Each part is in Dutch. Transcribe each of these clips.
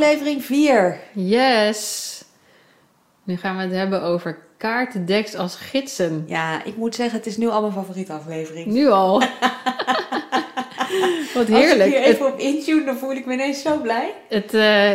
Aflevering 4. Yes! Nu gaan we het hebben over kaartendeks als gidsen. Ja, ik moet zeggen, het is nu al mijn favoriete aflevering. Nu al. Wat Als ik heerlijk. hier Het, even op intune, dan voel ik me ineens zo blij. het, eh,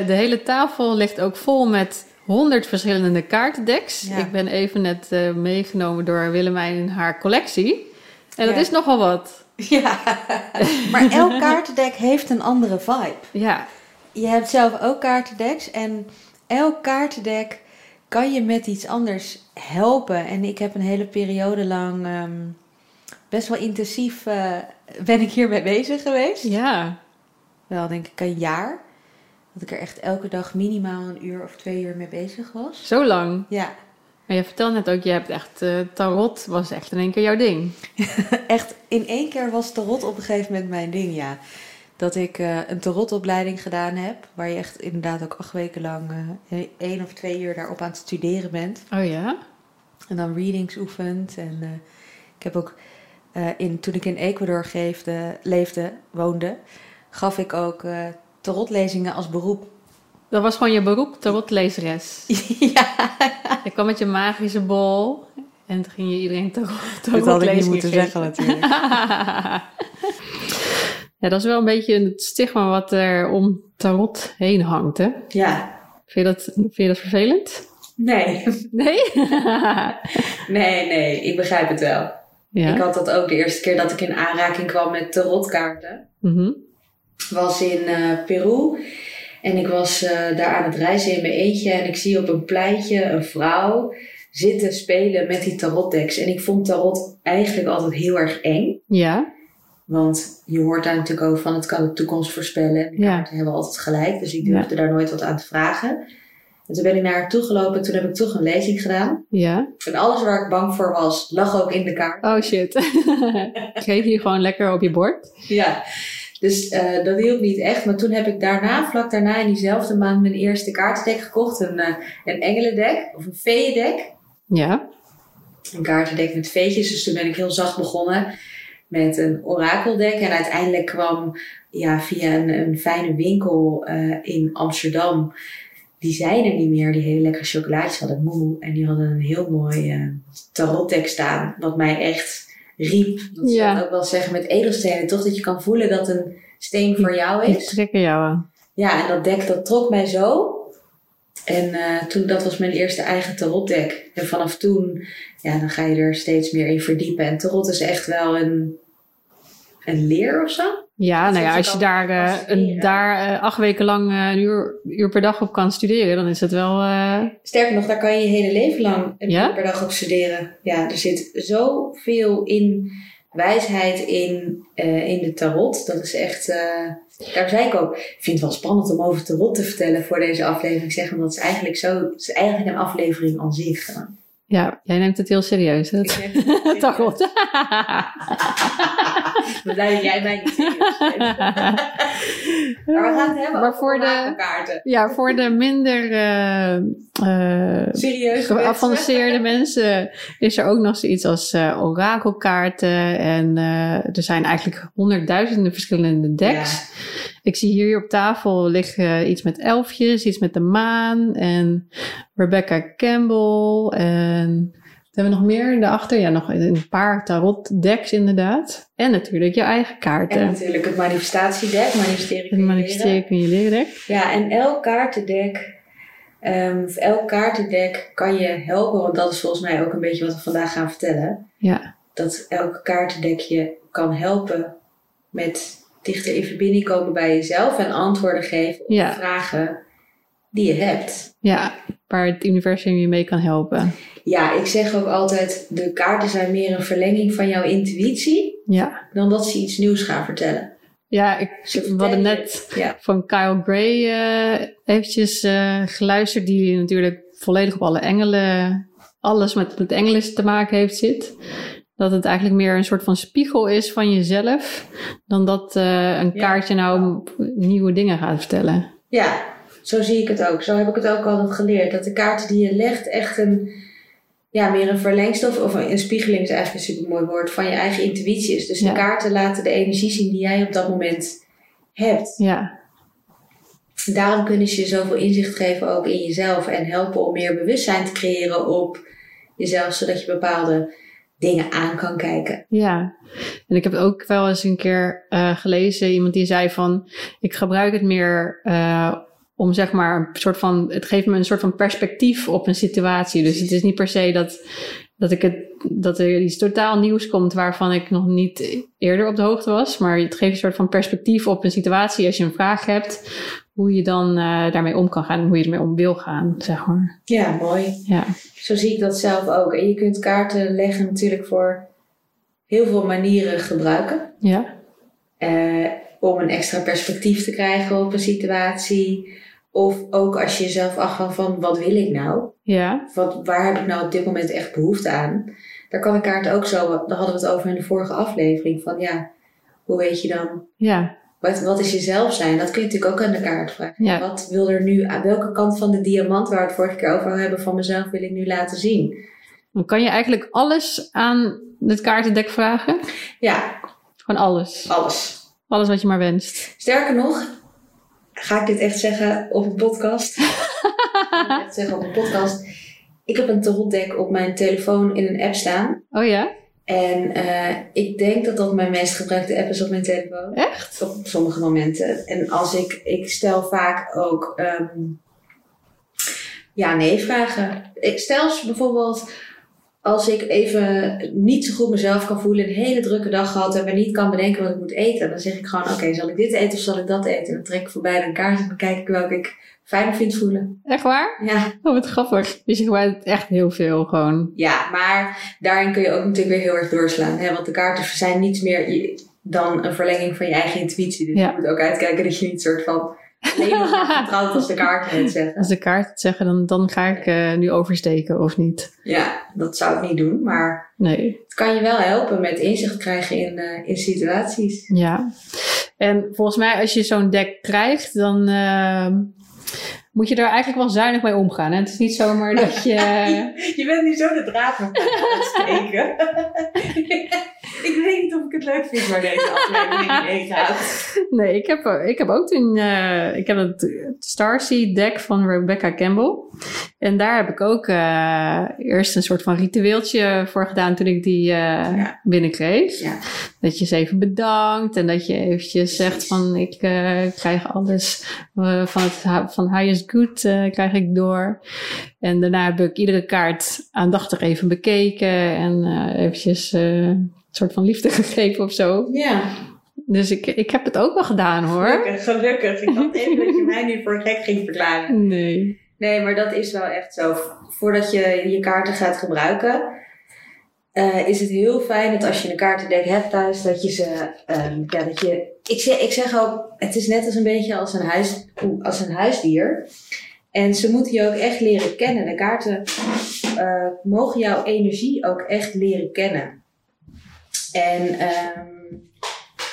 de hele tafel ligt ook vol met honderd verschillende kaartendeks. Ja. Ik ben even net eh, meegenomen door Willemijn in haar collectie. En dat Ja. is nogal wat. Ja, maar elk kaartendek heeft een andere vibe. Ja, Je hebt zelf ook kaartendeks en elk kaartendek kan je met iets anders helpen. En ik heb een hele periode lang ehm, best wel intensief eh, ben ik hiermee bezig geweest. ja. Wel denk ik een jaar. Dat ik er echt elke dag minimaal een uur of twee uur mee bezig was. Zo lang. Ja, Maar je vertelt net ook, je hebt echt, eh, tarot was echt in één keer jouw ding. echt in één keer was tarot op een gegeven moment mijn ding, ja. Dat ik eh, een tarotopleiding gedaan heb, waar je echt inderdaad ook acht weken lang eh, één of twee uur daarop aan het studeren bent. Oh ja? En dan readings oefent. En ik heb ook, in, toen ik in Ecuador geefde, leefde, woonde, gaf ik ook tarotlezingen als beroep. Dat was gewoon je beroep, tarotlezeres. ja, Je kwam met je magische bol en toen ging je iedereen tarot, dat had ik niet moeten geven. zeggen natuurlijk. ja, dat is wel een beetje het stigma wat er om tarot heen hangt, hè? Ja, Vind je dat, vind je dat vervelend? nee. Nee? Nee, nee, ik begrijp het wel. ja. Ik had dat ook de eerste keer dat ik in aanraking kwam met tarotkaarten. Mhm. was in eh, Peru. En ik was eh, daar aan het reizen in mijn eentje. En ik zie op een pleintje een vrouw zitten spelen met die tarotdeks. En ik vond tarot eigenlijk altijd heel erg eng. Ja. Want je hoort daar natuurlijk over van het kan de toekomst voorspellen. De Ja. kaarten hebben altijd gelijk. Dus ik durfde daar nooit wat aan te vragen. En toen ben ik naar haar toegelopen. En toen heb ik toch een lezing gedaan. Ja. En alles waar ik bang voor was, lag ook in de kaart. Oh shit. Geef je gewoon lekker op je bord. Ja, dus eh, dat hielp niet echt. Maar toen heb ik daarna, vlak daarna in diezelfde maand, mijn eerste kaartendek gekocht. Een, eh, een engelendek of een feeëndek. Ja. Een kaartendek met veetjes. Dus toen ben ik heel zacht begonnen met een orakeldek. En uiteindelijk kwam ja, via een, een fijne winkel eh, in Amsterdam. Die zijn er niet meer. Die hele lekkere chocolaatjes hadden moe. En die hadden een heel mooi eh tarotdek staan. Wat mij echt riep. Dat ze Ja. dat ook wel zeggen met edelstenen. Toch dat je kan voelen dat een steen voor jou Die is. trekken jou aan. Ja, en dat dek dat trok mij zo. En eh, toen, dat was mijn eerste eigen tarotdek. En vanaf toen, ja, dan ga je er steeds meer in verdiepen. En tarot is echt wel een, een leer of zo. Ja, Dat nou ja, als je daar, eh, een, daar eh, acht weken lang een uur, uur per dag op kan studeren, dan is het wel... Sterker nog, daar kan je je hele leven lang een Ja? uur per dag op studeren. Ja, er zit zoveel in wijsheid in, in de tarot. Dat is echt... daar zei ik ook, ik vind het wel spannend om over tarot te vertellen voor deze aflevering. Zeg, want dat is eigenlijk zo... Het is eigenlijk een aflevering aan zich. ja, jij neemt het heel serieus. hè? Ik dat het- blij dat jij mij niet serieus neemt. Maar we gaan het hebben Maar over voor de, orakelkaarten. ja, voor de minder eh, eh, Serieus geavanceerde mensen is er ook nog zoiets als eh, orakelkaarten. En er zijn eigenlijk honderdduizenden verschillende decks. Ik zie hier op tafel liggen iets met elfjes, iets met de maan en Rebecca Campbell. En hebben we nog meer daarachter? Ja, nog een paar tarot decks inderdaad. En natuurlijk je eigen En kaarten. natuurlijk het manifestatiedek, manifesteren kun Het manifesteren kun je leren. Ja, en elk kaartendek, ehm, of elk kaartendek kan je helpen, want dat is volgens mij ook een beetje wat we vandaag gaan vertellen. Ja, Dat elk kaartendek je kan helpen met dichter in verbinding komen bij jezelf en antwoorden geven op Ja. vragen die je hebt. ja, waar het universum je mee kan helpen. Ja, ik zeg ook altijd, de kaarten zijn meer een verlenging van jouw intuïtie Ja, dan dat ze iets nieuws gaan vertellen. Ja, ik, we hadden net Ja. van Kyle Gray eh eventjes eh, geluisterd, die natuurlijk volledig op alle engelen, alles met, met engelen te maken heeft zit. Dat het eigenlijk meer een soort van spiegel is van jezelf, dan dat eh, een Ja. kaartje nou nieuwe dingen gaat vertellen. Ja, zo zie ik het ook. Zo heb ik het ook altijd geleerd. Dat de kaarten die je legt echt een, ja, meer een verlengstof of een, een spiegeling is eigenlijk een supermooi woord van je eigen intuïtie is. Dus Ja. de kaarten laten de energie zien die jij op dat moment hebt. Ja, Daarom kunnen ze je zoveel inzicht geven ook in jezelf en helpen om meer bewustzijn te creëren op jezelf, zodat je bepaalde dingen aan kan kijken. ja. En ik heb ook wel eens een keer eh, gelezen, iemand die zei van, ik gebruik het meer eh, om zeg maar een soort van, het geeft me een soort van perspectief op een situatie. Dus het is niet per se dat, dat ik het, dat er iets totaal nieuws komt waarvan ik nog niet eerder op de hoogte was. Maar het geeft een soort van perspectief op een situatie als je een vraag hebt, hoe je dan eh, daarmee om kan gaan en hoe je ermee om wil gaan, zeg maar. Ja, mooi. Ja, Zo zie ik dat zelf ook. En je kunt kaarten leggen natuurlijk voor heel veel manieren gebruiken. ja, Eh, om een extra perspectief te krijgen op een situatie. Of ook als je jezelf afvraagt van wat wil ik nou? ja, Wat, waar heb ik nou op dit moment echt behoefte aan? Daar kan een kaart ook zo, daar hadden we het over in de vorige aflevering. Van ja, hoe weet je dan, ja, wat, wat is jezelf zijn? Dat kun je natuurlijk ook aan de kaart vragen. Ja. Wat wil er nu, aan welke kant van de diamant waar we het vorige keer over hebben van mezelf wil ik nu laten zien? Dan kan je eigenlijk alles aan het kaartendek vragen. Ja, Gewoon alles. alles. Alles wat je maar wenst. Sterker nog, ga ik dit echt zeggen op een podcast? ga ik echt zeggen op een podcast. Ik heb een tarotdeck op mijn telefoon in een app staan. Oh ja? En eh, ik denk dat dat mijn meest gebruikte app is op mijn telefoon. Echt? Op sommige momenten. En als ik, ik stel vaak ook ehm, ja, nee vragen. Ik stel bijvoorbeeld als ik even niet zo goed mezelf kan voelen, een hele drukke dag gehad en niet kan bedenken wat ik moet eten. Dan zeg ik gewoon, oké, zal ik dit eten of zal ik dat eten? En dan trek ik voorbij een kaart en dan kijk ik welke ik fijn vind voelen. Echt waar? Ja, Oh, wat grappig. Dus je gebruikt echt heel veel gewoon. ja, maar daarin kun je ook natuurlijk weer heel erg doorslaan. Hè? Want de kaarten zijn niets meer dan een verlenging van je eigen intuïtie. Dus Ja. je moet ook uitkijken dat je niet soort van alleen nog vertrouwt als de kaarten het zeggen. Als de kaart het zeggen, dan, dan ga ik eh, nu oversteken of niet. Ja, dat zou ik niet doen. Maar Nee. het kan je wel helpen met inzicht krijgen in, eh, in situaties. Ja. En volgens mij, als je zo'n deck krijgt, dan ehm, moet je daar eigenlijk wel zuinig mee omgaan. Hè? Het is niet zomaar dat je. Je bent nu zo de draad het steken. ik weet niet of ik het leuk vind waar deze aflevering heen gaat. Nee, ik heb, ik heb ook toen. eh, ik heb het Starseed deck van Rebecca Campbell. En daar heb ik ook eh, eerst een soort van ritueeltje voor gedaan toen ik die eh, Ja. binnenkreeg. Ja. Dat je ze even bedankt en dat je eventjes zegt van ik eh, krijg alles eh, van het van highest good eh, krijg ik door. En daarna heb ik iedere kaart aandachtig even bekeken en eh, eventjes eh, een soort van liefde gegeven of zo. Ja, Dus ik, ik heb het ook wel gedaan hoor. gelukkig, gelukkig. Ik dacht even dat je mij nu voor gek ging verklaren. Nee. Nee, maar dat is wel echt zo. Voordat je je kaarten gaat gebruiken, eh, is het heel fijn dat als je een kaartendek hebt thuis, dat je ze, ehm, ja, dat je, ik zeg, ik zeg ook, het is net als een beetje als een, huis, als een huisdier. En ze moeten je ook echt leren kennen. De kaarten eh, mogen jouw energie ook echt leren kennen. En ehm,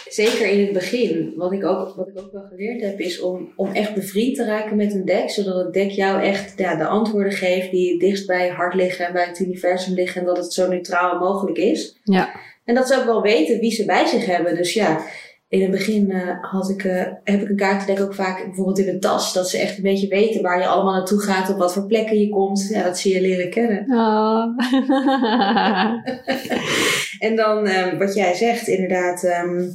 zeker in het begin, wat ik ook, wat ik ook wel geleerd heb, is om, om echt bevriend te raken met een deck. Zodat het deck jou echt ja, de antwoorden geeft die dichtst bij je hart liggen en bij het universum liggen. En dat het zo neutraal mogelijk is. Ja. En dat ze ook wel weten wie ze bij zich hebben. Dus ja, in het begin eh, had ik, eh, heb ik een kaartendek ook vaak bijvoorbeeld in mijn tas. Dat ze echt een beetje weten waar je allemaal naartoe gaat, op wat voor plekken je komt. Ja, dat ze je leren kennen. Ah. En dan ehm, wat jij zegt, inderdaad, ehm,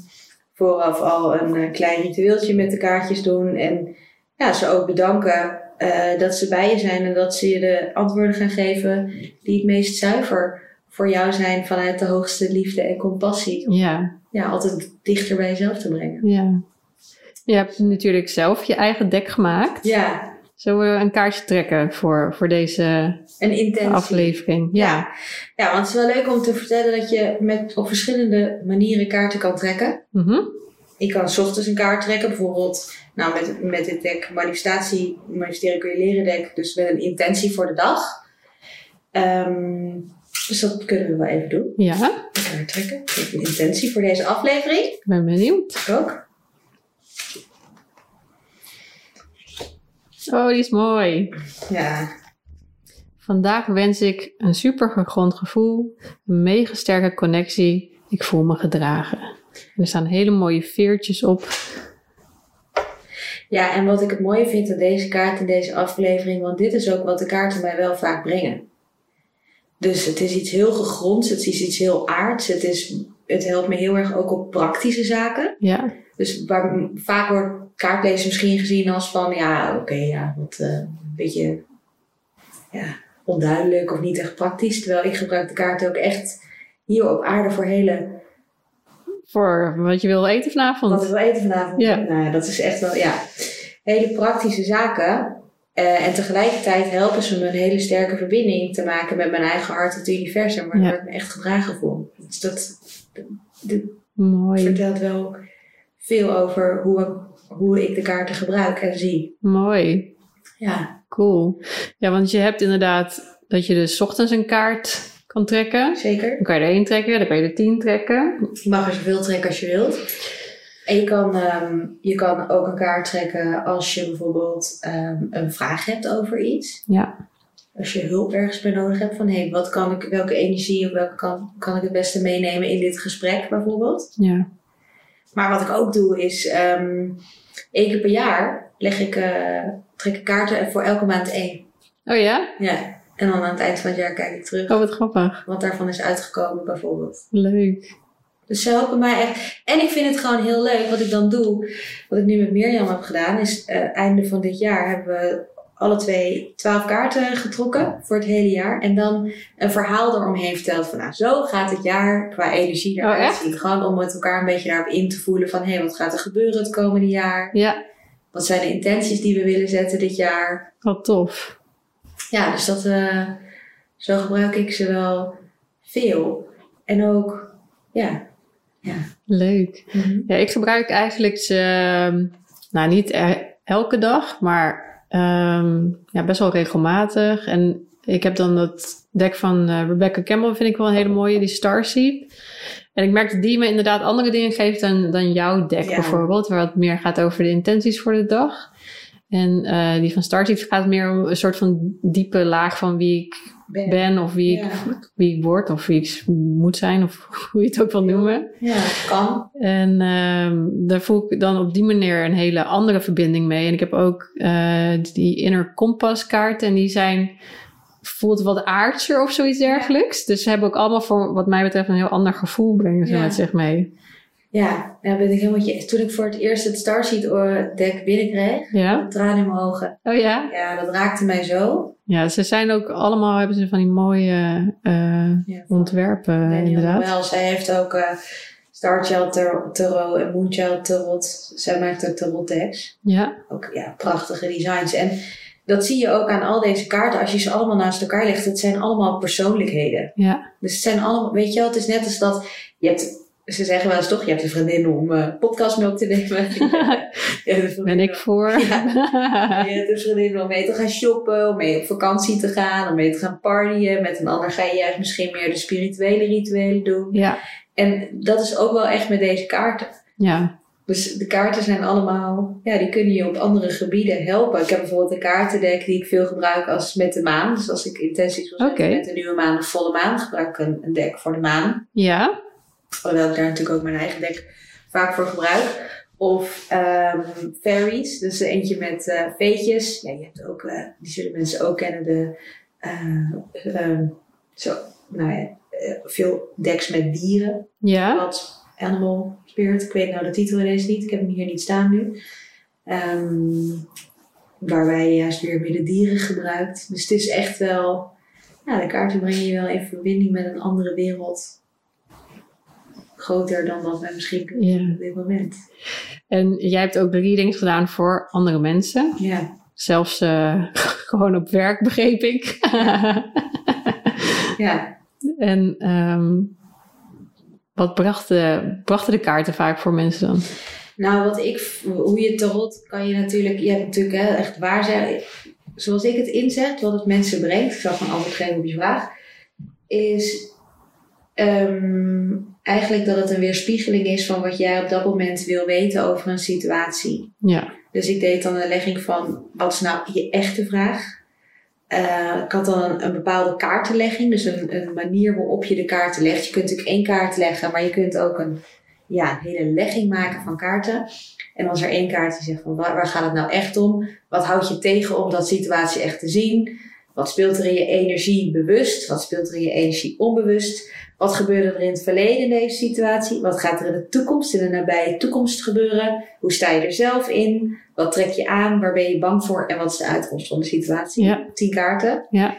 vooraf al een eh, klein ritueeltje met de kaartjes doen. En ja, ze ook bedanken eh, dat ze bij je zijn en dat ze je de antwoorden gaan geven die het meest zuiver voor jou zijn vanuit de hoogste liefde en compassie. Om ja, ja, altijd dichter bij jezelf te brengen. ja. Je hebt natuurlijk zelf je eigen deck gemaakt. Ja, Zullen we een kaartje trekken voor, voor deze een intentie. aflevering? Ja. Ja, want het is wel leuk om te vertellen dat je met, op verschillende manieren kaarten kan trekken. Mhm. ik kan 's ochtends een kaart trekken, bijvoorbeeld nou, met, met dit deck manifestatie, manifesteren kun je leren deck, dus met een intentie voor de dag. Ehm, dus dat kunnen we wel even doen. Ja, Een kaart trekken. Een intentie voor deze aflevering. ik ben benieuwd. Ik ook. Oh, die is mooi. Ja, Vandaag wens ik een super gegrond gevoel, een mega sterke connectie. Ik voel me gedragen. Er staan hele mooie veertjes op. Ja, en wat ik het mooie vind aan deze kaart in deze aflevering, want dit is ook wat de kaarten mij wel vaak brengen. Dus het is iets heel gegronds, het is iets heel aards, het, is, het helpt me heel erg ook op praktische zaken. Ja, Dus waar, vaak wordt kaartlezen misschien gezien als van, ja, oké, ja, wat eh, een beetje ja, onduidelijk of niet echt praktisch. Terwijl ik gebruik de kaarten ook echt hier op aarde voor hele voor wat je wil eten vanavond. Wat ik wil eten vanavond. Ja. Nou ja, dat is echt wel, ja. Hele praktische zaken. Eh, en tegelijkertijd helpen ze me een hele sterke verbinding te maken met mijn eigen hart, het universum, Ja. ik me echt gedragen voel. Dus dat, dat Mooi, vertelt wel veel over hoe, ik- hoe ik de kaarten gebruik en zie. mooi. Ja, Cool. Ja, want je hebt inderdaad dat je dus 's ochtends een kaart kan trekken. zeker. Dan kan je er één trekken, dan kan je er tien trekken. Je mag er zoveel trekken als je wilt. En je kan, ehm, je kan ook een kaart trekken als je bijvoorbeeld ehm, een vraag hebt over iets. Ja, Als je hulp ergens bij nodig hebt van hé, wat kan ik, welke energie of welke kan, kan ik het beste meenemen in dit gesprek bijvoorbeeld. ja. Maar wat ik ook doe is ehm één keer per jaar leg ik, eh, trek ik kaarten voor elke maand één. Oh ja? Ja. En dan aan het eind van het jaar kijk ik terug Oh, wat grappig. wat daarvan is uitgekomen bijvoorbeeld. Leuk. Dus ze helpen mij echt. En ik vind het gewoon heel leuk wat ik dan doe. Wat ik nu met Mirjam heb gedaan is eh, einde van dit jaar hebben we alle twee twaalf kaarten getrokken voor het hele jaar. En dan een verhaal eromheen verteld van nou zo gaat het jaar qua energie Oh, eruit echt? zien. Gewoon om met elkaar een beetje daarop in te voelen van hé hey, wat gaat er gebeuren het komende jaar. Ja, Wat zijn de intenties die we willen zetten dit jaar. wat tof. Ja, dus dat, eh, zo gebruik ik ze wel veel. En ook, ja. ja. Leuk. Mhm. Ja, ik gebruik eigenlijk ze, ehm, nou niet e- elke dag, maar ehm, ja, best wel regelmatig. En ik heb dan dat deck van eh, Rebecca Campbell, vind ik wel een hele mooie, die Starseed. En ik merk dat die me inderdaad andere dingen geeft dan, dan jouw deck Ja. bijvoorbeeld, waar het meer gaat over de intenties voor de dag. En eh, die van Starseed gaat meer om een soort van diepe laag van wie ik Ben. ben of wie, Ja. ik, wie ik word of wie ik moet zijn of hoe je het ook wil noemen. Ja, kan. En ehm, daar voel ik dan op die manier een hele andere verbinding mee. En ik heb ook eh, die inner compass kaarten. En die zijn, voelt wat aardser of zoiets dergelijks. Dus ze hebben ook allemaal voor wat mij betreft een heel ander gevoel brengen ze met zich mee. Ja, daar ben ik helemaal je. Toen ik voor het eerst het Starseed eh, deck binnenkreeg, Ja? tranen in mijn ogen. Oh ja? Ja, dat raakte mij zo. Ja, ze zijn ook allemaal, hebben ze van die mooie eh, Ja, ontwerpen inderdaad. Wel, zij heeft ook eh Starchild Tar- Tarot en Moonchild Tarot. Zij maakt ook tarot decks. Ja, Ook ja, prachtige designs. En dat zie je ook aan al deze kaarten. Als je ze allemaal naast elkaar legt, het zijn allemaal persoonlijkheden. ja, Dus het zijn allemaal, weet je wel, het is net als dat je hebt, ze zeggen wel eens toch, je hebt een vriendin om op te nemen. Ben ik voor. Ja. Je hebt een vriendin om mee te gaan shoppen, om mee op vakantie te gaan, om mee te gaan partyen. Met een ander ga je juist misschien meer de spirituele rituelen doen. ja, En dat is ook wel echt met deze kaarten. ja, Dus de kaarten zijn allemaal, ja, die kunnen je op andere gebieden helpen. Ik heb bijvoorbeeld een kaartendek die ik veel gebruik als met de maan. Dus als ik intenties wil zetten met de nieuwe maan of volle maan, gebruik ik een, een deck voor de maan. ja, Alhoewel ik daar natuurlijk ook mijn eigen deck vaak voor gebruik. Of ehm fairies, dus eentje met eh veetjes. Ja, je hebt ook, eh, die zullen mensen ook kennen, de, eh, ehm, zo, nou ja, veel decks met dieren. ja. Wat Animal Spirit, ik weet nou de titel ineens niet, ik heb hem hier niet staan nu. Ehm, waarbij je juist weer meer de dieren gebruikt. Dus het is echt wel, ja, de kaarten brengen je wel in verbinding met een andere wereld. Groter dan wat wij misschien kunnen Ja. op dit moment. En jij hebt ook readings gedaan voor andere mensen. Ja, Zelfs eh, gewoon op werk, begreep ik. ja. en ehm, wat brachten, brachten de kaarten vaak voor mensen dan? Nou, wat ik, hoe je tarot kan je natuurlijk, je hebt natuurlijk hè, echt waar zijn. Zoals ik het inzet, wat het mensen brengt, ik zal gewoon antwoord geven op je vraag, is ehm, eigenlijk dat het een weerspiegeling is van wat jij op dat moment wil weten over een situatie. Ja. Dus ik deed dan een legging van wat is nou je echte vraag? Uh, ik had dan een, een, bepaalde kaartenlegging, dus een, een manier waarop je de kaarten legt. Je kunt natuurlijk één kaart leggen, maar je kunt ook een, ja, een hele legging maken van kaarten. En als er één kaart die zegt van waar, waar gaat het nou echt om? Wat houdt je tegen om dat situatie echt te zien? Wat speelt er in je energie bewust? Wat speelt er in je energie onbewust? Wat gebeurde er in het verleden in deze situatie? Wat gaat er in de toekomst, in de nabije toekomst gebeuren? Hoe sta je er zelf in? Wat trek je aan? Waar ben je bang voor? En wat is de uitkomst van de situatie? Ja. Tien kaarten. Ja.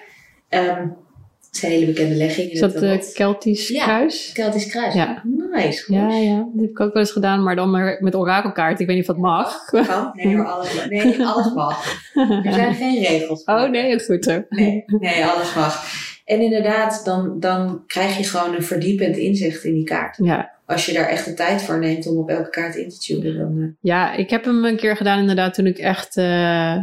Um, dat is een hele bekende legging. Is dat de Keltisch ja, kruis? Keltisch kruis. Ja. Nice. Goed. Ja, ja. Dat heb ik ook wel eens gedaan, maar dan met orakelkaart. Ik weet niet of dat mag. Kan? Nee alles, nee, alles mag. Er zijn geen regels. Oh nee, goed zo. Nee, nee, alles mag. En inderdaad, dan, dan krijg je gewoon een verdiepend inzicht in die kaart. Ja. Als je daar echt de tijd voor neemt om op elke kaart in te tunen. Dan, uh... Ja, ik heb hem een keer gedaan inderdaad toen ik echt, uh,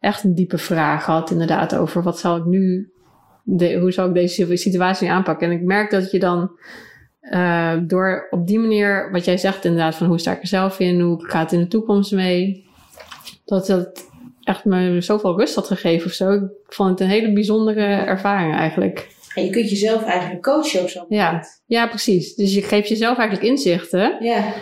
echt een diepe vraag had. Inderdaad over wat zal ik nu, de, hoe zal ik deze situatie aanpakken. En ik merk dat je dan uh, door op die manier, wat jij zegt inderdaad, van hoe sta ik er zelf in, hoe gaat het in de toekomst mee. Dat dat echt me zoveel rust had gegeven of zo. Ik vond het een hele bijzondere ervaring eigenlijk. En je kunt jezelf eigenlijk coachen op zo'n ja. moment. Ja, precies. Dus je geeft jezelf eigenlijk inzichten. Ja.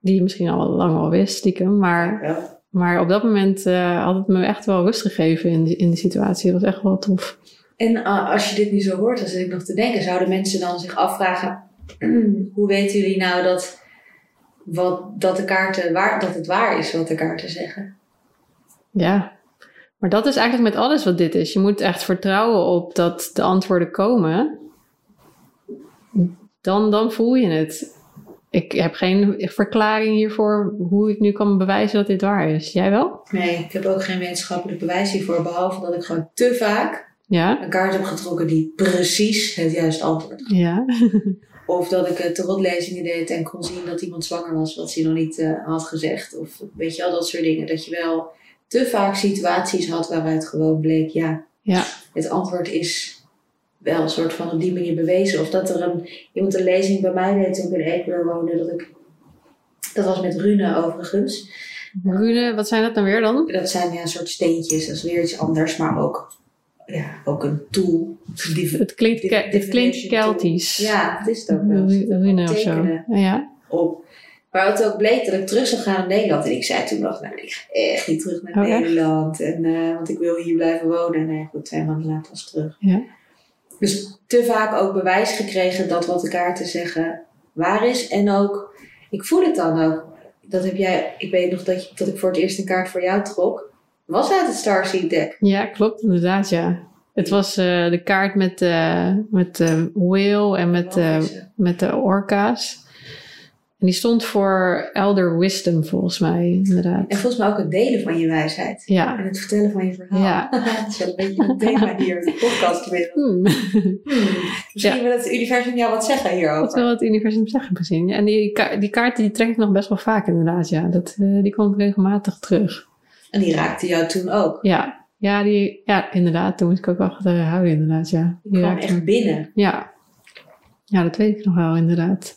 Die je misschien al lang al wist, stiekem. Maar, ja. maar op dat moment uh, had het me echt wel rust gegeven in die, in die situatie. Dat was echt wel tof. En uh, als je dit nu zo hoort, dan zit ik nog te denken. Zouden mensen dan zich afvragen... hoe weten jullie nou dat, wat, dat, de kaarten waar, dat het waar is wat de kaarten zeggen? Ja, maar dat is eigenlijk met alles wat dit is. Je moet echt vertrouwen op dat de antwoorden komen. Dan, dan voel je het. Ik heb geen verklaring hiervoor hoe ik nu kan bewijzen dat dit waar is. Jij wel? Nee, ik heb ook geen wetenschappelijk bewijs hiervoor. Behalve dat ik gewoon te vaak ja? een kaart heb getrokken die precies het juiste antwoord had. Ja. Of dat ik tarotlezingen deed en kon zien dat iemand zwanger was, wat ze nog niet uh, had gezegd. Of weet je al dat soort dingen. Dat je wel te vaak situaties had waaruit gewoon bleek, ja, ja. het antwoord is wel een soort van op die manier bewezen. Of dat er een, iemand een lezing bij mij deed toen ik in Ecuador woonde, dat ik, dat was met rune overigens. Rune, wat zijn dat dan weer dan? Dat zijn ja, een soort steentjes, dat is weer iets anders, maar ook, ja, ook een tool. Het klinkt, het klinkt Keltisch. Ja, het is het ook wel. Rune of zo. Ja. Op. Maar het ook bleek dat ik terug zou gaan naar Nederland. En ik zei toen nog, nou, ik ga echt niet terug naar oh, Nederland. En, uh, want ik wil hier blijven wonen. En nee, goed, twee maanden later was terug. Ja. Dus te vaak ook bewijs gekregen dat wat de kaarten zeggen waar is. En ook, ik voel het dan ook. Dat heb jij, ik weet nog dat, je, dat ik voor het eerst een kaart voor jou trok. Was uit het Starseed deck. Ja, klopt inderdaad, ja. Het was uh, de kaart met, uh, met de whale en met, uh, met de orka's. En die stond voor elder wisdom, volgens mij, inderdaad. En volgens mij ook het delen van je wijsheid. Ja. En het vertellen van je verhaal. Ja. dat is wel een beetje een thema hier in de podcastwereld. Hmm. Hmm. Misschien ja. wil het universum jou wat zeggen hierover. Dat wil het universum zeggen, misschien. En die, die kaart die trek ik nog best wel vaak, inderdaad. Ja. Dat, die komt regelmatig terug. En die raakte jou toen ook? Ja. Ja, die, ja inderdaad. Toen moest ik ook wel wat houden, inderdaad. Ja. Die, die kwam echt binnen? Ja. Ja, dat weet ik nog wel, inderdaad.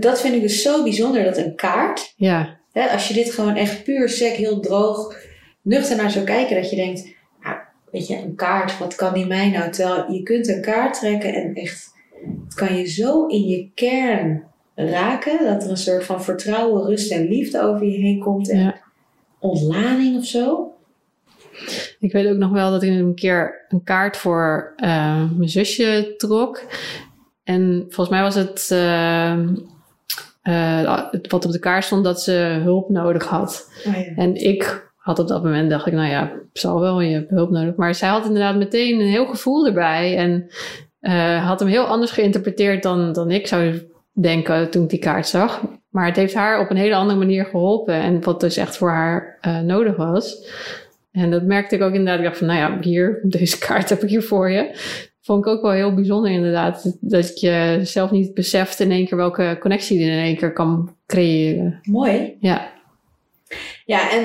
Dat vind ik dus zo bijzonder, dat een kaart, ja. hè, als je dit gewoon echt puur sec, heel droog, nuchter naar zou kijken, dat je denkt, nou, weet je, een kaart, wat kan die mij nou? Terwijl je kunt een kaart trekken en echt, het kan je zo in je kern raken, dat er een soort van vertrouwen, rust en liefde over je heen komt en ja. Ontlading of zo. Ik weet ook nog wel dat ik een keer een kaart voor uh, mijn zusje trok. En volgens mij was het uh, uh, wat op de kaart stond dat ze hulp nodig had. Oh, ja. En ik had op dat moment dacht ik, nou ja, zal wel, je hebt hulp nodig. Maar zij had inderdaad meteen een heel gevoel erbij. En had hem heel anders geïnterpreteerd dan, dan ik zou denken toen ik die kaart zag. Maar het heeft haar op een hele andere manier geholpen. En wat dus echt voor haar uh, nodig was. En dat merkte ik ook inderdaad. Ik dacht van, nou ja, hier, deze kaart heb ik hier voor je. vond ik ook wel heel bijzonder inderdaad. Dat je zelf niet beseft in één keer welke connectie je in één keer kan creëren. Mooi. Ja, Ja, en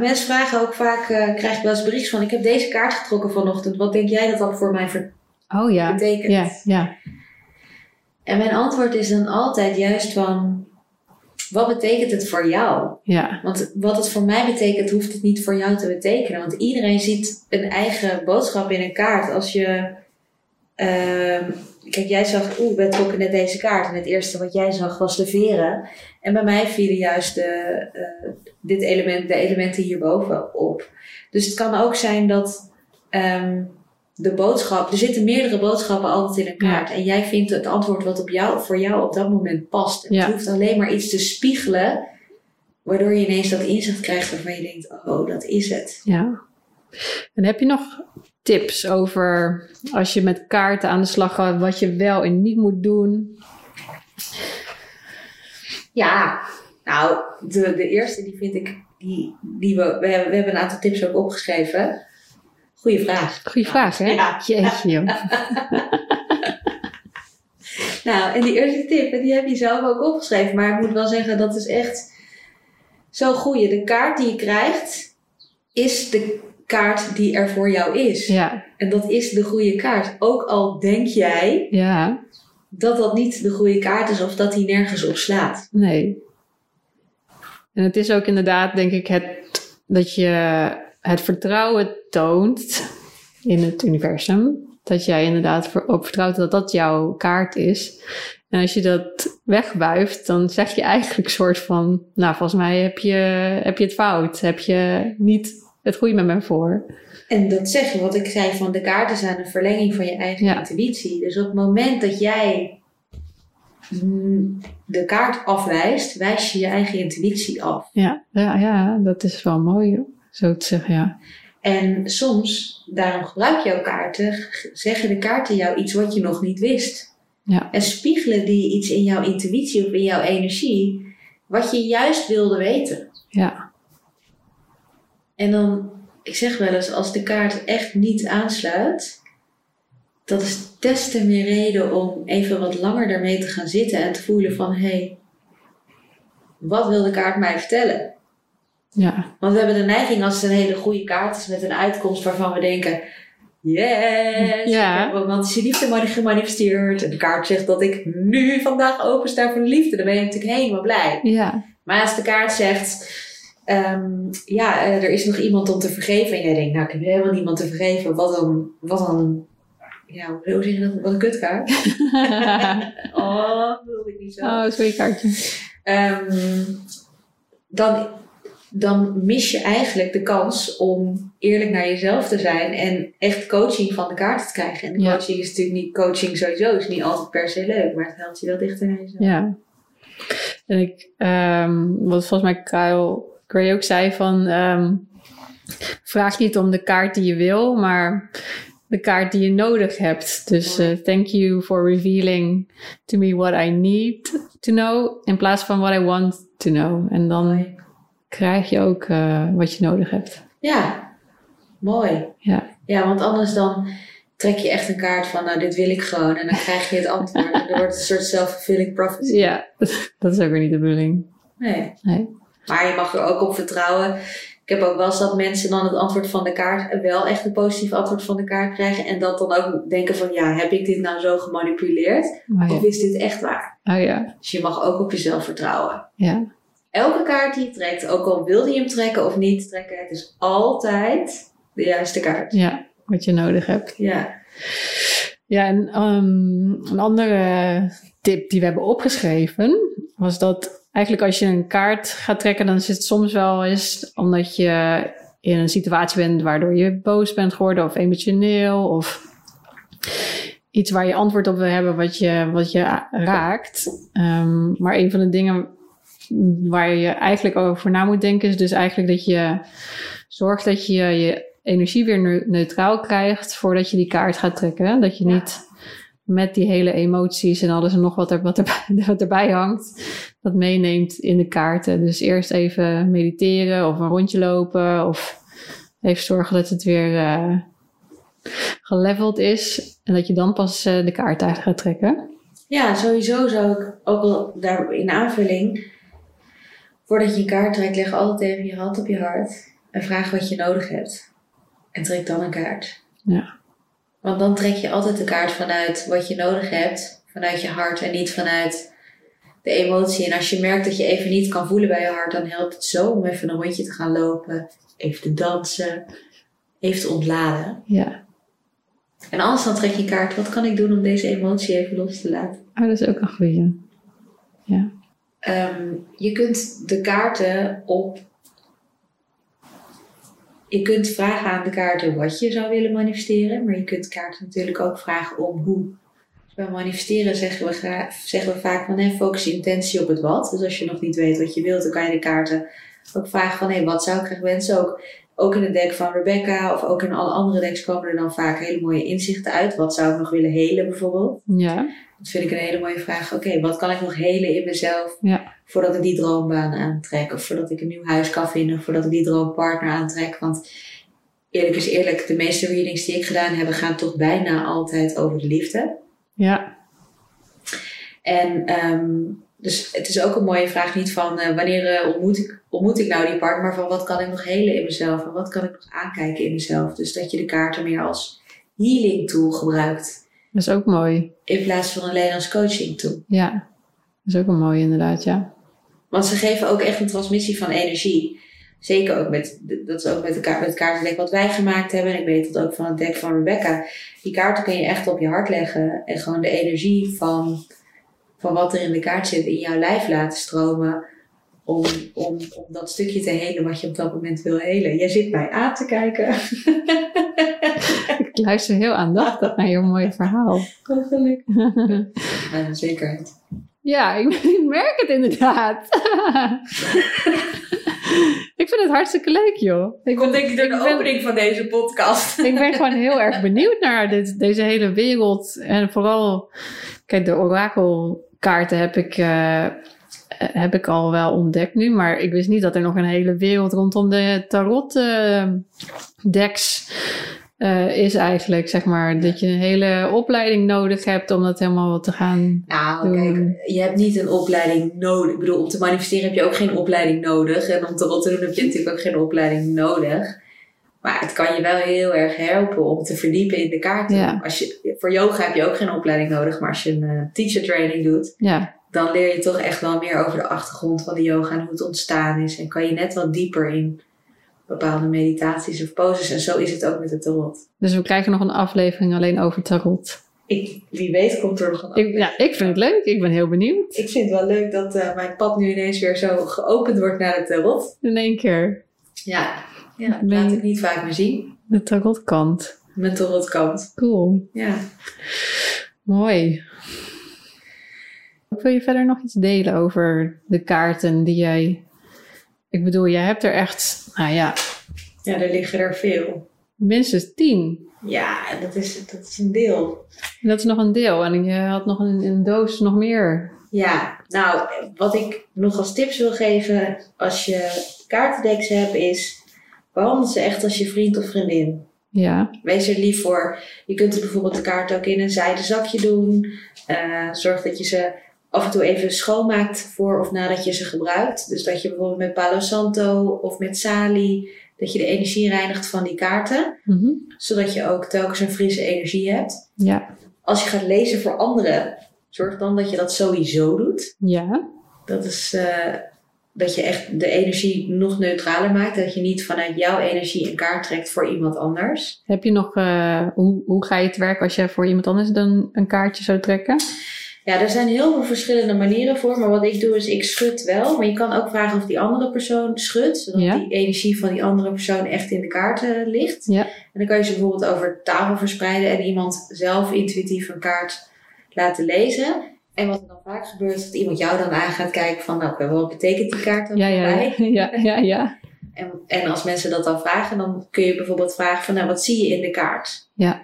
mensen vragen ook vaak, eh, krijg ik wel eens bericht van, ik heb deze kaart getrokken vanochtend. Wat denk jij dat dat voor mij ver- oh ja. betekent? Ja, ja, En mijn antwoord is dan altijd juist van, wat betekent het voor jou? ja, Want wat het voor mij betekent, hoeft het niet voor jou te betekenen. Want iedereen ziet een eigen boodschap in een kaart. Als je. ehm, kijk, jij zag, oeh, we trokken net deze kaart. En het eerste wat jij zag was de veren. En bij mij vielen juist de, eh, dit element, de elementen hierboven op. Dus het kan ook zijn dat. ehm, de boodschap, er zitten meerdere boodschappen altijd in een kaart. En jij vindt het antwoord wat op jou, voor jou op dat moment past. En Ja. Het hoeft alleen maar iets te spiegelen Waardoor je ineens dat inzicht krijgt waarvan je denkt, oh, dat is het. ja. En heb je nog tips over als je met kaarten aan de slag gaat, wat je wel en niet moet doen? Ja, nou, de, de eerste die vind ik, die, die we, we hebben, we hebben een aantal tips ook opgeschreven. Goeie vraag. Goeie vraag, hè? Ja. Jeetje, joh. Nou, en die eerste tip, en die heb je zelf ook opgeschreven. Maar ik moet wel zeggen, dat is echt zo goeie. De kaart die je krijgt, is de kaart die er voor jou is. Ja, En dat is de goede kaart. Ook al denk jij ja, dat dat niet de goede kaart is of dat die nergens op slaat. nee. En het is ook inderdaad, denk ik, het, dat je het vertrouwen toont in het universum. Dat jij inderdaad voor- op vertrouwt dat dat jouw kaart is. En als je dat wegwuift, dan zeg je eigenlijk een soort van... Nou, volgens mij heb je, heb je het fout. Heb je niet het goede met me voor. En dat zeg je, wat ik zei, van de kaarten zijn een verlenging van je eigen Ja. intuïtie. Dus op het moment dat jij mm, de kaart afwijst, wijs je je eigen intuïtie af. Ja, ja, ja dat is wel mooi, zo te zeggen, ja. En soms, daarom gebruik je ook kaarten, zeggen de kaarten jou iets wat je nog niet wist. Ja. En spiegelen die iets in jouw intuïtie of in jouw energie, wat je juist wilde weten. Ja, En dan, ik zeg wel eens, als de kaart echt niet aansluit, dat is des te meer reden om even wat langer daarmee te gaan zitten en te voelen van, hé, hey, wat wil de kaart mij vertellen? Ja, Want we hebben de neiging als het een hele goede kaart is met een uitkomst waarvan we denken, yes, Ja. ik heb romantische liefde mani- gemanifesteerd. En de kaart zegt dat ik nu vandaag opensta voor de liefde, dan ben je natuurlijk helemaal blij. ja, Maar als de kaart zegt, ehm, ja, eh, er is nog iemand om te vergeven. En jij denkt, nou, ik heb helemaal niemand te vergeven. Wat dan, wat dan, ja, hoe zeg je dat? Wat een kutkaart. oh, dat wilde ik niet zo. oh, sorry kaartje. Ehm, dan, dan mis je eigenlijk de kans om eerlijk naar jezelf te zijn en echt coaching van de kaart te krijgen. En de Ja. coaching is natuurlijk niet, coaching sowieso is niet altijd per se leuk, maar het helpt je wel dichter naar jezelf. Ja. En ik, ehm, wat volgens mij Kyle Gray ook zei van, ehm, vraag niet om de kaart die je wil, maar de kaart die je nodig hebt. Dus eh, thank you for revealing to me what I need to know, in plaats van what I want to know. En dan. Krijg je ook eh, wat je nodig hebt. Ja, mooi. Ja, Ja, want anders dan trek je echt een kaart van, nou, dit wil ik gewoon. En dan krijg je het antwoord. En er wordt een soort self-fulfilling prophecy. ja dat is ook weer niet de bedoeling. Nee. Nee. Maar je mag er ook op vertrouwen. Ik heb ook wel eens dat mensen dan het antwoord van de kaart, wel echt een positief antwoord van de kaart krijgen. En dat dan ook denken van, ja, heb ik dit nou zo gemanipuleerd? Of is dit echt waar? Oh ja, Dus je mag ook op jezelf vertrouwen. ja, Elke kaart die je trekt, ook al wilde je hem trekken of niet trekken, het is altijd de juiste kaart. ja, wat je nodig hebt. Ja. Ja, en ehm, een andere tip die we hebben opgeschreven was dat eigenlijk als je een kaart gaat trekken, dan is het soms wel eens omdat je in een situatie bent waardoor je boos bent geworden of emotioneel of iets waar je antwoord op wil hebben wat je, wat je raakt. Ehm, maar een van de dingen waar je eigenlijk over na moet denken is dus eigenlijk dat je zorgt dat je je energie weer neu- neutraal krijgt voordat je die kaart gaat trekken. Dat je Ja. niet met die hele emoties en alles en nog wat, er, wat, erbij, wat erbij hangt, dat meeneemt in de kaarten. Dus eerst even mediteren of een rondje lopen of even zorgen dat het weer eh, geleveld is. En dat je dan pas eh, de kaart uit gaat trekken. Ja, sowieso zou ik ook wel daar in aanvulling. Voordat je een kaart trekt, leg altijd even je hand op je hart. En vraag wat je nodig hebt. En trek dan een kaart. Ja. Want dan trek je altijd de kaart vanuit wat je nodig hebt. Vanuit je hart en niet vanuit de emotie. En als je merkt dat je even niet kan voelen bij je hart, dan helpt het zo om even een rondje te gaan lopen. Even te dansen. Even te ontladen. Ja. En anders dan trek je een kaart. Wat kan ik doen om deze emotie even los te laten? Oh, dat is ook een goeie. Ja. Ehm, je kunt de kaarten op. Je kunt vragen aan de kaarten wat je zou willen manifesteren, maar je kunt kaarten natuurlijk ook vragen om hoe. Dus bij manifesteren zeggen we, zeggen we vaak van hè, focus je intentie op het wat. Dus als je nog niet weet wat je wilt, dan kan je de kaarten ook vragen van hé, wat zou ik graag wensen? Ook, ook in het deck van Rebecca of ook in alle andere decks komen er dan vaak hele mooie inzichten uit. Wat zou ik nog willen helen bijvoorbeeld? Ja. Dat vind ik een hele mooie vraag. Oké, wat kan ik nog helen in mezelf Ja. voordat ik die droombaan aantrek? Of voordat ik een nieuw huis kan vinden? Of voordat ik die droompartner aantrek? Want eerlijk is eerlijk, de meeste readings die ik gedaan heb, gaan toch bijna altijd over de liefde. Ja. En ehm, dus het is ook een mooie vraag niet van eh, wanneer eh, ontmoet, ik, ontmoet ik nou die partner, maar van wat kan ik nog helen in mezelf? En wat kan ik nog aankijken in mezelf? Dus dat je de kaarten meer als healing tool gebruikt. Dat is ook mooi. In plaats van alleen als coaching tool. Ja. Dat is ook een mooie inderdaad, ja. Want ze geven ook echt een transmissie van energie. Zeker ook met, dat is ook met, de kaart, met het kaartendek wat wij gemaakt hebben. En ik weet dat ook van het dek van Rebecca. Die kaarten kun je echt op je hart leggen. En gewoon de energie van, van wat er in de kaart zit in jouw lijf laten stromen. Om, om, om dat stukje te helen wat je op dat moment wil helen. Jij zit mij aan te kijken. Ik luister heel aandachtig naar je mooie verhaal. Oh, gelukkig. Ja, zekerheid. Ja, ik, ik merk het inderdaad. ik vind het hartstikke leuk, joh. Ik, komt denk ik door de ben- opening van deze podcast. ik ben gewoon heel erg benieuwd naar dit, deze hele wereld. En vooral, kijk, de orakelkaarten heb ik, eh, heb ik al wel ontdekt nu. Maar ik wist niet dat er nog een hele wereld rondom de tarot eh, decks eh, is eigenlijk. Zeg maar, dat je een hele opleiding nodig hebt om dat helemaal te gaan Nou, doen. kijk, je hebt niet een opleiding nodig. Ik bedoel, om te manifesteren heb je ook geen opleiding nodig. En om tarot te doen heb je natuurlijk ook geen opleiding nodig. Maar het kan je wel heel erg helpen om te verdiepen in de kaarten. Ja. Als je, voor yoga heb je ook geen opleiding nodig. Maar als je een eh, teacher training doet, Ja, dan leer je toch echt wel meer over de achtergrond van de yoga en hoe het ontstaan is. En kan je net wat dieper in bepaalde meditaties of poses. En zo is het ook met de tarot. dus we krijgen nog een aflevering alleen over tarot. Ik, wie weet komt er nog een Ik, ja, ik vind het leuk. Ik ben heel benieuwd. Ik vind het wel leuk dat eh, mijn pad nu ineens weer zo geopend wordt naar het tarot. In één keer. Ja, ja dat laat ik niet vaak meer zien. De tarotkant. Mijn tarotkant. Cool. Ja. Mooi. Wil je verder nog iets delen over de kaarten die jij... Ik bedoel, jij hebt er echt, nou ja, ja, er liggen er veel. minstens tien. Ja, dat is, dat is een deel. En dat is nog een deel. En je had nog een, een doos nog meer. Ja, nou, wat ik nog als tips wil geven als je kaartendeks hebt is... behandel ze echt als je vriend of vriendin. Ja, Wees er lief voor. Je kunt er bijvoorbeeld de kaart ook in een zijden zakje doen. Eh, zorg dat je ze af en toe even schoonmaakt voor of nadat je ze gebruikt. Dus dat je bijvoorbeeld met Palo Santo of met Sali, dat je de energie reinigt van die kaarten. Mhm. Zodat je ook telkens een frisse energie hebt. ja, Als je gaat lezen voor anderen, zorg dan dat je dat sowieso doet. ja. Dat is eh, dat je echt de energie nog neutraler maakt. Dat je niet vanuit jouw energie een kaart trekt voor iemand anders. Heb je nog, eh, hoe, hoe ga je het werken als je voor iemand anders dan een kaartje zou trekken? Ja, er zijn heel veel verschillende manieren voor. Maar wat ik doe is, ik schud wel. Maar je kan ook vragen of die andere persoon schudt. Zodat Ja. die energie van die andere persoon echt in de kaarten ligt. Ja. En dan kan je ze bijvoorbeeld over tafel verspreiden. En iemand zelf intuïtief een kaart laten lezen. En wat er dan vaak gebeurt, is dat iemand jou dan aan gaat kijken van... Nou, wat betekent die kaart dan Ja, voor mij? ja, ja, ja, ja. En, en als mensen dat dan vragen, dan kun je bijvoorbeeld vragen van... Nou, wat zie je in de kaart? Ja.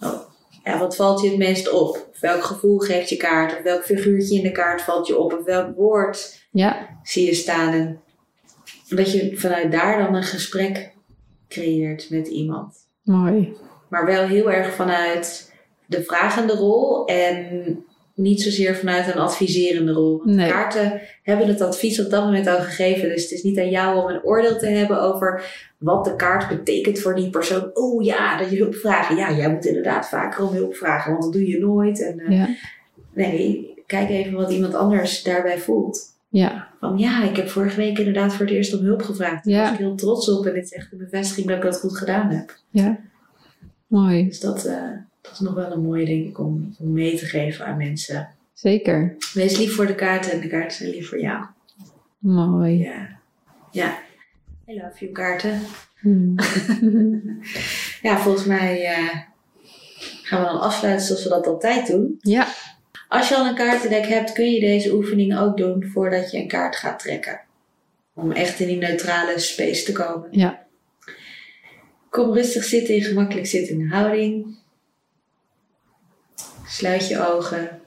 Oh, ja, wat valt je het meest op? Of welk gevoel geeft je kaart? Of welk figuurtje in de kaart valt je op? Of welk woord Ja, zie je staan? En dat je vanuit daar dan een gesprek creëert met iemand. mooi. maar wel heel erg vanuit de vragende rol en niet zozeer vanuit een adviserende rol. Want Nee. Kaarten hebben het advies op dat moment al gegeven, dus het is niet aan jou om een oordeel te hebben over wat de kaart betekent voor die persoon. Oh ja, dat je hulp vragen. Ja, jij moet inderdaad vaker om hulp vragen, want dat doe je nooit. En, eh, Ja. Nee, kijk even wat iemand anders daarbij voelt. Ja. Van ja, ik heb vorige week inderdaad voor het eerst om hulp gevraagd. Daar Ja. was ik heel trots op en dit is echt een bevestiging dat ik dat goed gedaan heb. Ja. Mooi. Dus dat, eh, dat is nog wel een mooie denk ik om, om mee te geven aan mensen. Zeker. Wees lief voor de kaarten en de kaarten zijn lief voor jou. Mooi. Ja. Ja. I love you kaarten. Hmm. Ja, volgens mij eh, gaan we dan afsluiten zoals we dat altijd doen. ja. Als je al een kaartendek hebt, kun je deze oefening ook doen voordat je een kaart gaat trekken. Om echt in die neutrale space te komen. Ja. Kom rustig zitten in gemakkelijk zittende houding. Sluit je ogen.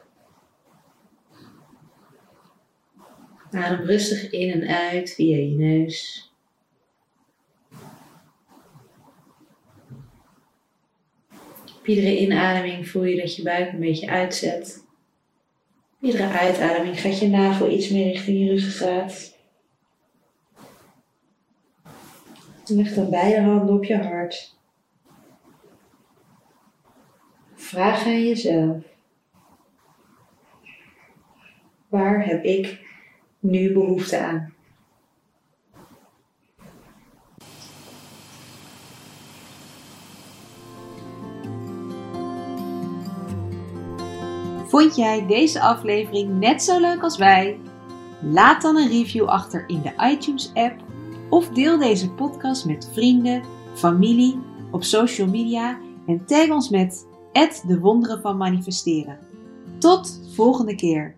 Adem rustig in en uit via je neus. Op iedere inademing voel je dat je buik een beetje uitzet. Iedere uitademing gaat je navel iets meer richting je ruggengraat. Leg dan beide handen op je hart. Vraag aan jezelf. Waar heb ik nu behoefte aan? Vond jij deze aflevering net zo leuk als wij? Laat dan een review achter in de iTunes-app of deel deze podcast met vrienden, familie, op social media en tag ons met de wonderen van manifesteren. Tot volgende keer.